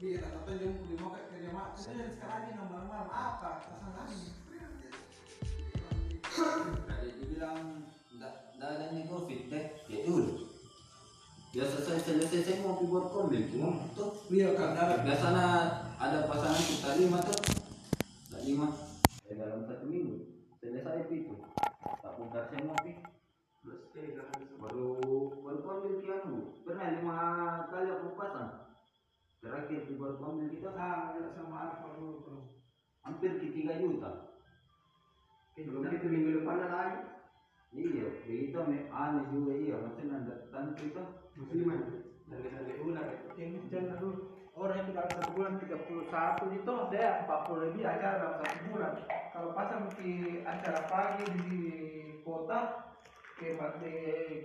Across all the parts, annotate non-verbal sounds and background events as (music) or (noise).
Dia kata dia mau mau kayak kerja mak. Saya sekarang ini nomor malam apa? Kesan lagi. Tadi dibilang nggak adanya covid deh, ya udah. Ya selesai selesai saya mau buat kombil, cuma tuh Iya kan ada. biasanya ada pasangan kita lima tuh, tak lima. Ya dalam satu minggu selesai itu. Tak bongkar saya mau pergi. Baru baru kombil kian Pernah lima kali aku pasang. Terakhir di kombil kita Ah, ya sama Alfa dulu. bro. hampir ke 3 juta. Belum itu minggu depan ada lagi. Iya, begitu nih, aneh juga iya, maksudnya ada tante itu. Musliman. Dari dari ular yang jangan dulu. Orang itu dalam satu bulan 31 itu dia 40 lebih acara dalam satu bulan. Kalau pasang di acara pagi di kota ke di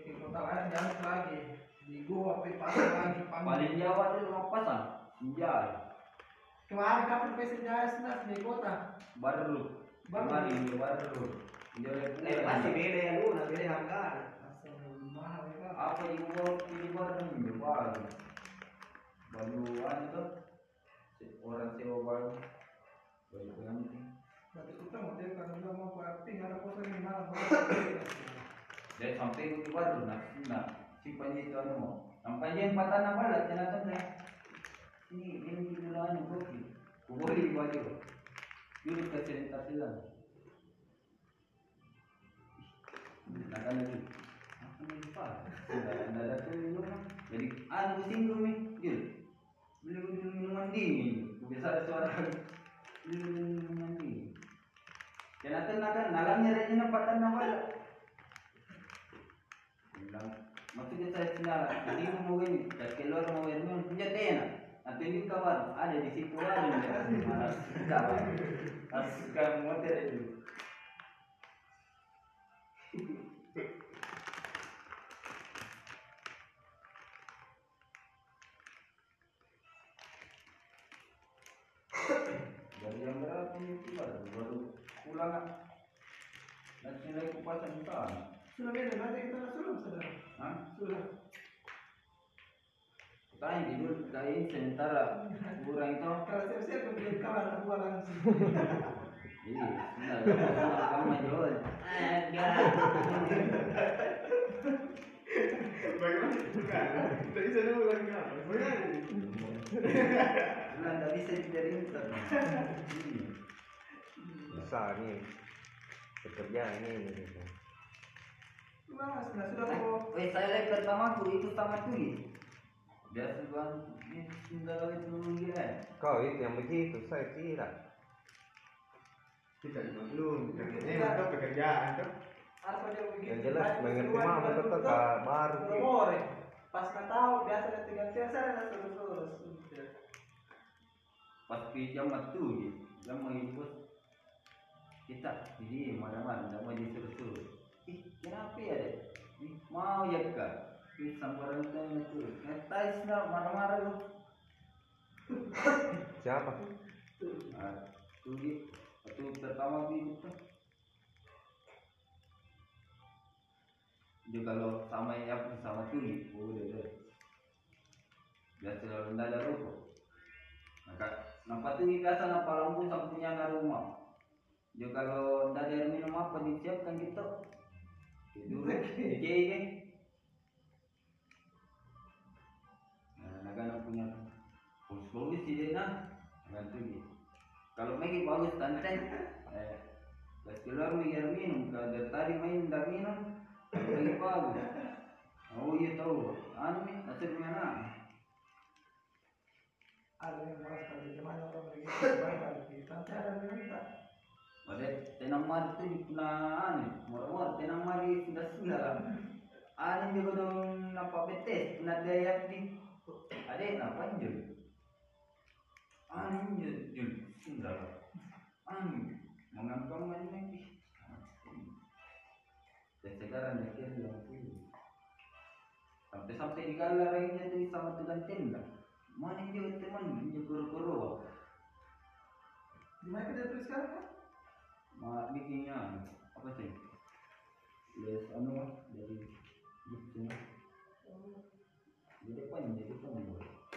ke kota lain jangan lagi di gua apa pasang lagi pagi. Paling Jawa itu lima pasang, Senjai, Kemarin kapan pesen jaya senas di kota? baru, Baru. kemarin ini baru. Jelek Eh, pasti beda ya lu, nah beda harga. Apa yang gua pilih baru ini baru. Baru si- orang sewa baru. Baru pengantin. Berarti kita mau dia kan udah mau berarti nggak ada kosan di malam. Dan sampai itu baru, nah, nah, si panji itu anu. Sampai dia empat tanah balat, teh. Ini, ini lah anu. Kuburi baju. Dulu ke cerita silang. Nah kan itu. Apa nih pak? Sudah anda ada tuh minuman. Jadi anu singgung nih, Jul. Beli beli minuman dingin. Bisa suara. Beli beli minuman dingin. Ternyata nakan nalamnya rejina empat tanah balat bilang maksudnya saya mau ini dan keluar mau ini punya enak nanti ini kawan ada di situ ada nih mana kawan harus kamu motor itu dari yang berapa ini baru baru pulang dan nilai kupasan sana Sudah beda, berarti kita sudah sudah. Hah? Sudah. Di dulu kain sementara kurang itu. Kalau siap-siap menjadi kawan aku langsung. (laughs) Iya, benar. Kamu. Ada. Bagaimana? Tadi saya lagi apa? Bagaimana? Bulan tak bisa dari internet. bisa nih bekerja ini gitu. Nah sudah mau Eh, saya lihat pertama tuh itu sama tuh. Biasa bang, ini sudah kali dulu ya. kau itu yang begitu saya tidak Kita di belum. Ini untuk pekerjaan tuh. apa dia begitu? yang jelas mengerti baru betul baru more. Pas nggak tahu biasa ada tiga tiga saya ada terus terus. Pas pinjam tuh, jam mau ikut kita jadi mana-mana tidak mau disuruh-suruh. Kenapa ya deh? Mau ya kak? Sampai orang tanya tuh, ngetais nak marah-marah lu. siapa Nah, tuh di, waktu pertama gitu tuh. Dia kalau sama ya sama tuh udah deh. Biasa kalau ndak ada rokok. Maka nampak tuh biasa napa lampu sampingnya na rumah. Dia kalau ndak ada minum apa disiapkan gitu. Tidur, jadi (laughs) Nah, naga punya bagus-bagus sih nah. Bantu. Kalau Maggie bagus tanteng, eh, pas keluar air minum, kalau dari tadi main tidak minum, Maggie bagus. Oh iya tahu, anu nih nasibnya nah. Ada yang merasa di zaman orang begitu baik di santai ada tenang mari tu di puna murah-murah tenang mari sudah sudah lah. Anu juga dong nampak betes, puna daya di, ada nampak jul. Anu jul, jul, sudah lah. Anu, mengangkang lagi lagi. Dan sekarang dia kira. Sampai-sampai di galar lainnya tu sama tukang tenda. Mana dia teman, dia kuru-kuru. Di mana kita tulis sekarang bikinnya apa sih? Les anu dari gitu jadi apa pan jadi pan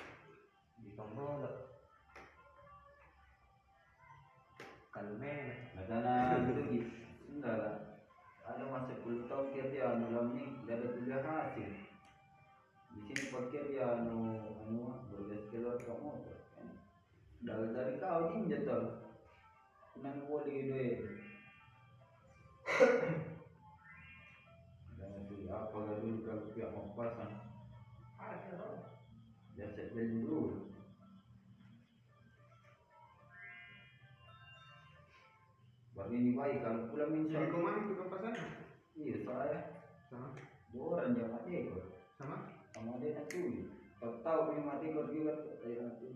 (laughs) di tombol kalmen ada gitu gitu enggak ada masih kulitau kira ya, dia anu lamni dari tujuh hasil. Di sini pakai dia anu anu berles keluar kamu dari dari kau ini jatuh. Nang boleh duit? Itu apa dulu kalau pihak mau pasang. Biasa beli dulu. Baru ini baik kalau pulang Jadi insya kau mana tukang pasang? Iya saya Sama. dua orang jangan mati ekor Sama. sama dia nak tuh. Kau tahu punya mati ekor juga mati.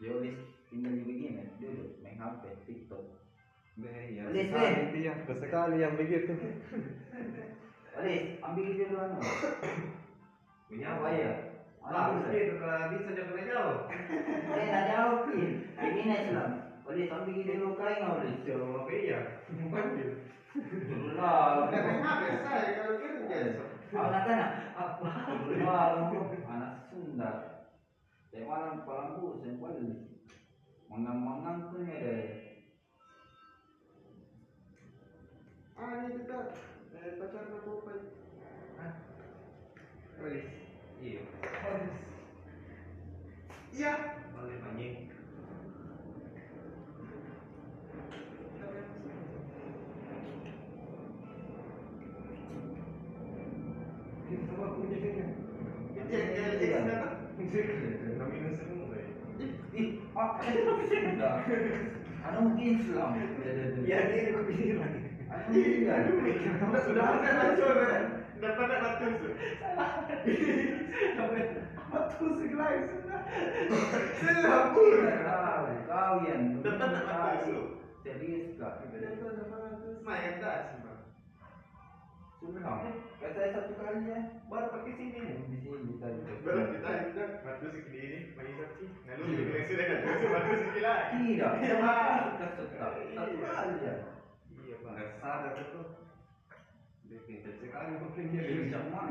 Dia oleh tinggal di begini dulu main HP TikTok. Iya, Boleh, sekali dia. Sekali yang begitu. Oleh ambil gitu dulu anu. Punya Apa ya? Ah, Anu, itu kalau bisa jangan jauh. Eh, nak jauh pin. Begini Islam. Oleh sambil gitu dulu nggak oleh. Coba apa iya? Mobil. Dulu lah. Main HP saya kalau kerja. Anak anak apa? Malam anak Sunda. Saya malam palambu saya balik. Mangang-mangang tuh nih deh. Ah ini kita eh, pacar apa? Ah. Polis. Iya. Iya. Boleh banyak. Iya, iya, iya, kenapa? Minus semua. Ih, ah, ada Sunda. Ada mungkin Islam. Ya ini aku bilang. Ada mungkin kan? Udah sudah makan hancur kan? Udah pada ratus. Batu segelai sudah. Selambur. Kau, kau yang Udah pada ratus. serius kak. Main tas, Bang. Sudah. Kata satu kali ya. Baru pakai sini. Di sini tadi. Baru kita kita ratus segini ini, bagi saksi. Lalu bilang sudah kan, ratus segini lagi. Tidak, tidak. Kita satu kali ya. Iya bang. Sadar itu. Bikin sekali mungkin dia bisa. sama.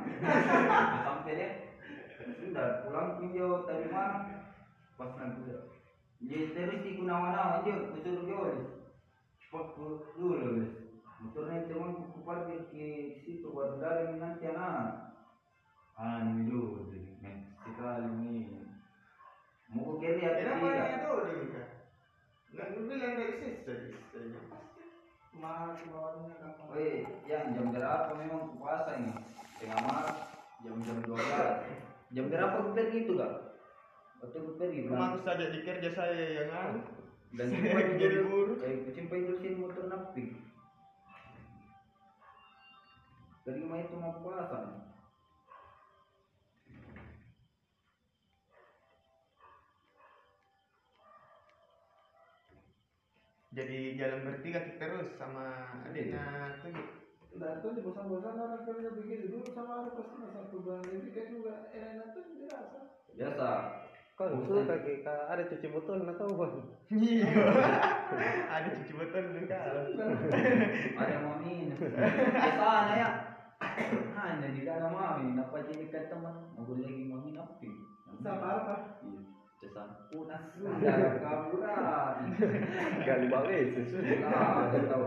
Sampai deh. Sudah pulang pinjau tadi malam. Pas nanti dia. Jadi terus di kunawan-nawan aja, dia oleh. Cepat ke dulu guys. Motornya teman ku parkir ke situ buat dari nanti anak. Ini. Men, sekali ini. Mau ke kiri Kenapa tidak? yang tahu dia nikah? Nggak bilang dari sini tadi. Mahal keluarnya kapan? Woi, yang jam berapa memang puasa ini? Tengah Maret, jam-jam 12. Jam berapa ku pergi itu kak? Waktu ku pergi bilang. saja di kerja saya yang anu. Dan Saya jadi buruh. Kucimpai dulu sini motor napi. Terima itu mau puasa. Jadi jalan bertiga terus sama adiknya tuh. Nah itu di bosan-bosan orang kerja begitu dulu sama aku pasti masa perubahan lebih kan juga enak tuh dirasa. Biasa. Kau suka kita ada cuci botol nggak tahu bang. Iya. (laughs) Ada cuci botol juga. Ada mami. Biasa ya. Hanya di dalam mami. Napa jadi kata teman? Mau lagi mami napi. Sama apa? Iya. Cesan. Darah kaburan. Gali balik sesuatu. Ah, ada tahu.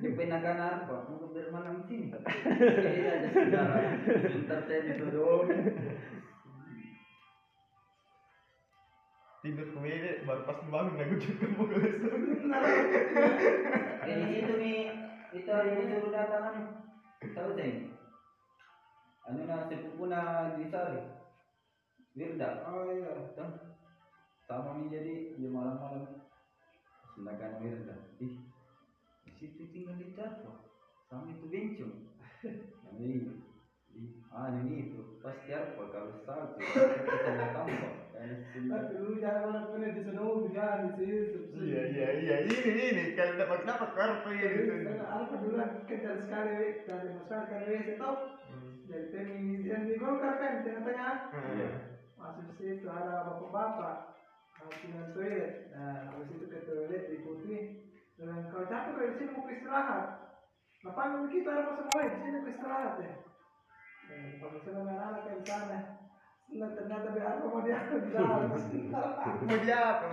Di penaganan apa? Mau bermalam di sini. Jadi ada saudara. Bentar saya dituduh. Tidur ke WD baru pas bangun aku mau Di situ nih kita hari ini suruh datang saya? Anu na sepupu na di Sari. Wirda. Oh iya. Tahu? Sama nih jadi di malam-malam. Sedangkan Wirda. Ih, di situ tinggal di Jatwa. Sama itu bencong. (laughs) Ih, ah ini itu pasti apa kalau satu (laughs) kita datang kok. Dulu jangan pernah di sana sini. Iya iya iya ini ini kalau dapat dapat kartu ya dulu kan kejar sekali dari masyarakat weh itu jadi temis yang di Golkar kan tengah-tengah Iya. masuk situ ada bapak-bapak dengan toilet nah habis itu ke toilet diikuti dengan kalau kalau di sini mau istirahat lapangan kita ada mulai di sini istirahat ya dan kalau sana main anak kayak di sana Nah, ternyata biar apa mau (laughs) dia Mau dia apa? Mau dia apa?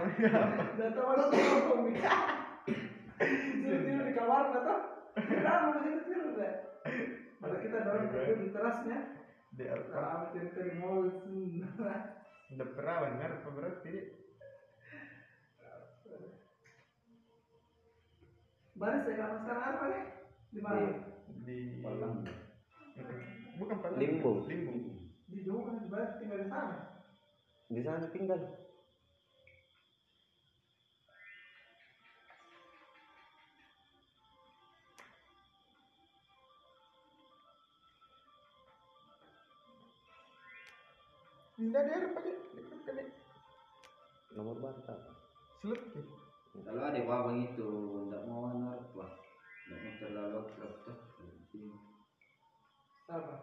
dan tahu ada ngomong tidur tidur di kamar nggak kenapa mau tidur tidur deh malah kita dorong tidur di terasnya Di apa? Kami dari mall. Udah perawan apa berarti? Baris saya kamu sekarang apa nih? Di mana? Di Palang. Bukan Palang. Limbo. Limbo. Di jauh kan di Baris tinggal di sana. Di sana tinggal. Pindah dia apa aja? Dekat? Nomor bantal. Selip. Kalau ada babang itu tidak mau anak apa, tidak mau terlalu akrab tuh. Apa?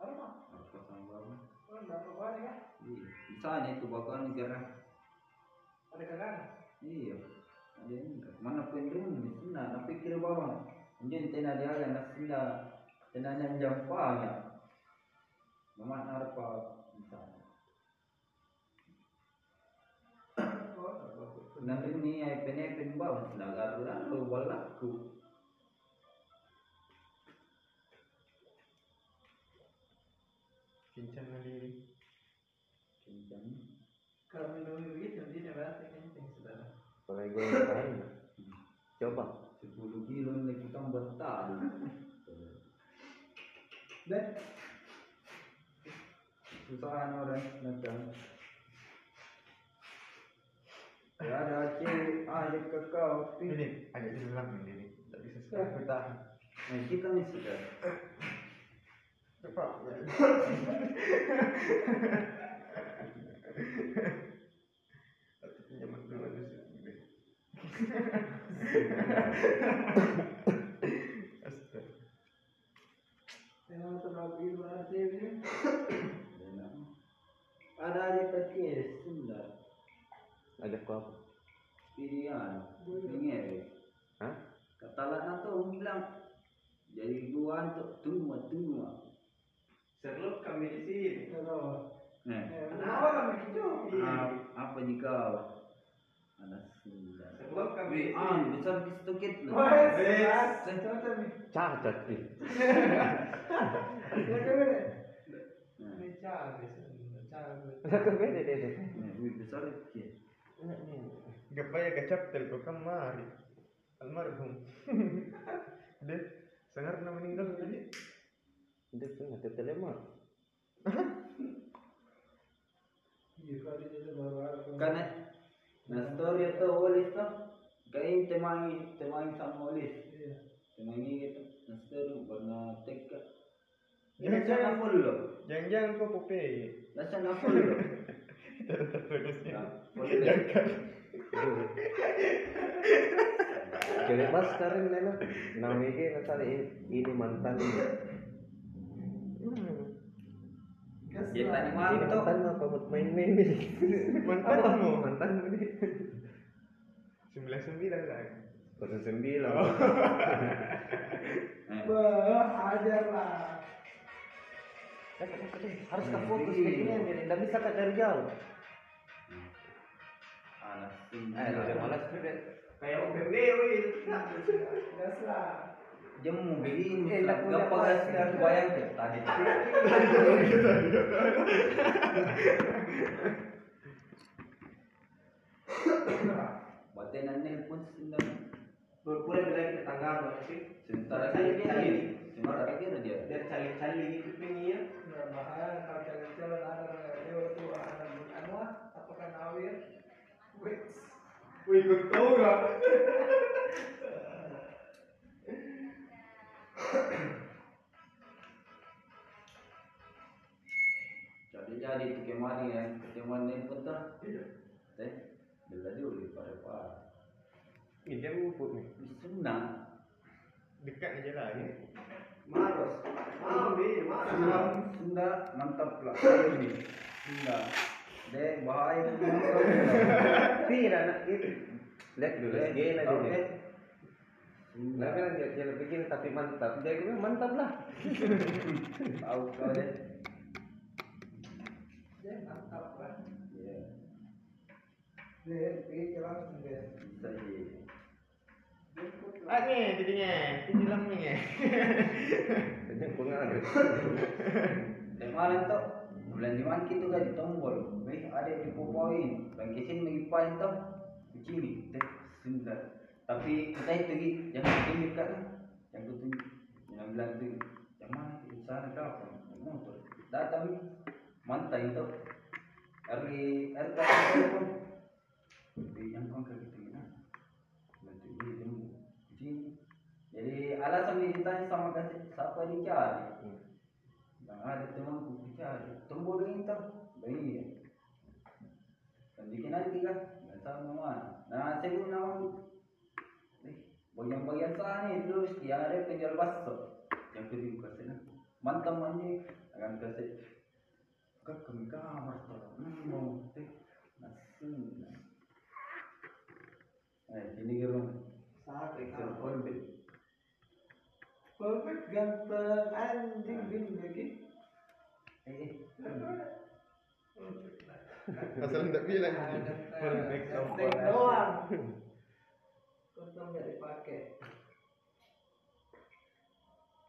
Apa? Apa sama babang? Oh, enggak apa-apa ya. Iya. Di sana itu bakal negara. Ada kagak? Iya. Ada enggak. Mana pun dulu sana. Tapi kira babang. Anjing tena dia ada nak senda. Tena yang jampanya. Mama narpa sana. Nanti ni ay penepin ba? Nagarlaro wala ko. Kincang Coba. 10 kilo lagi kang bentar. Dan Susahan orang macam. Ya ada cewek ada kakak. Ini agak jelas ini. Tak bisa sekarang bertahan. Nah, kita ni sudah. Cepat. Tapi pinjaman dulu ada sini. Ini. Ada aja pakai sunda. Ada kau apa? Pilihan. Dengar. Hah? Kata lah tu bilang jadi gua untuk kami di sini. Kalau Nah, eh, ah, apa jika ada? Sedikit. Cacat sih. (laughs) Nah, deh. deh. nah. Gapaya kecap kemari. Almarhum. Nak meninggal tadi. Tetelemah. Karena nah story itu Olis tuh kayak temangi temangi sama Olis. Iya. Temangi gitu. Nah story warna teka. Ini Jangan- sana full loh. Jangan-jangan kau Popeye. Nah sana full loh. Nah, full deh. Jadi pas sekarang nena. Namanya kali ini mantan ini. Ya tadi Ini mantap. mantan apa main-main nih? Mantanmu? (laughs) Mantan ini. Sembilan sembilan. Baru sembilan. (laughs) Eh, Bah, ajar lah. Harus ke fokus begini jadi tidak bisa ke dari jauh. anak Eh, malas juga. Kayak OPW, wih. Gas lah. Jemu begini, Eh, tak punya gak pas. bayang deh tadi. (laughs) Batenan nelpon sudah. Berpulang lagi tetangga apa sih? Sementara lagi dia Cali. Sementara lagi dia. Biar cali-cali gitu pengen. Nggak bahaya kalau jalan-jalan ada lewat tuh ada anu ah, apakah nawir? Wait. Wih, betul gak? (laughs) Jadi jadi itu ke mana ya? Ke mana nelpon tuh? Teh, bela dulu pada pak. Ini dia ngumpul nih. Senang. Dekat aja lagi. Maros. Malam Sunda, malam. Sunda mantap lah. Nih. Sunda. Deh bahaya. Tidak anak itu. Lihat dulu, Eh, gila dia. Nah, dia jalan begini tapi mantap. Dia bilang mantap lah. (laughs) Tahu kau deh. Ya, mantap lah. Iya. Dia pikir langsung dia. Ah nih, jadinya. Ini lamnya. Ini pengaruh. Kemarin tuh bulan lima kita kan di tombol, Weh, ada di popoin, bang kesin mengipain tuh, begini, teh, sebentar. Tapi kita itu gi, yang tunjuk kan, yang tunjuk, yang bilang itu, yang mana itu? Sana kapan, motor, datang, mantai itu, hari hari telepon, di yang kau kerja itu gimana? Nanti dia jemput, begini. Jadi alasan ditanya sama kasih, siapa dicari? yang ada teman ku cari tombol hitam. Bayi ya dan bikin nanti kan? Nggak tahu nama nah saya pun eh bagian-bagian sana itu yang ada penjual bakso. Yang kedua kasih nah mantap mandi akan kasih. Kak kami kamar tuh hmm mau teh nasi eh ini gerung Excel kapal. Perfect. Perfect ganteng anjing bin lagi. eh Asal tidak bilang. Perfect doang. Untung nggak dipakai.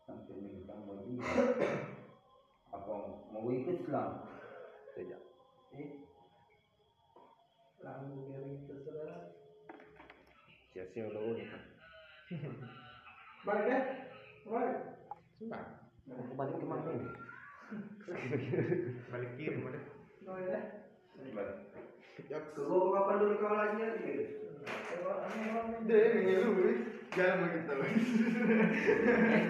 sampai nih tambah ini apa mau ikut Islam Tidak. eh Lambu miring terserah. Sia-sia udah unik. Balik ya? Balik. Aku balik ke mana ini? (laughs) Balik kiri mana? Balik ya? Ya, Kau kapan dulu kau lagi dia yang ngeluh. Jangan begitu lagi.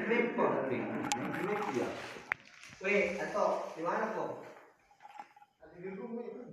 Tempo, tempo ya. Weh, atau di mana kok? Ada di rumah itu.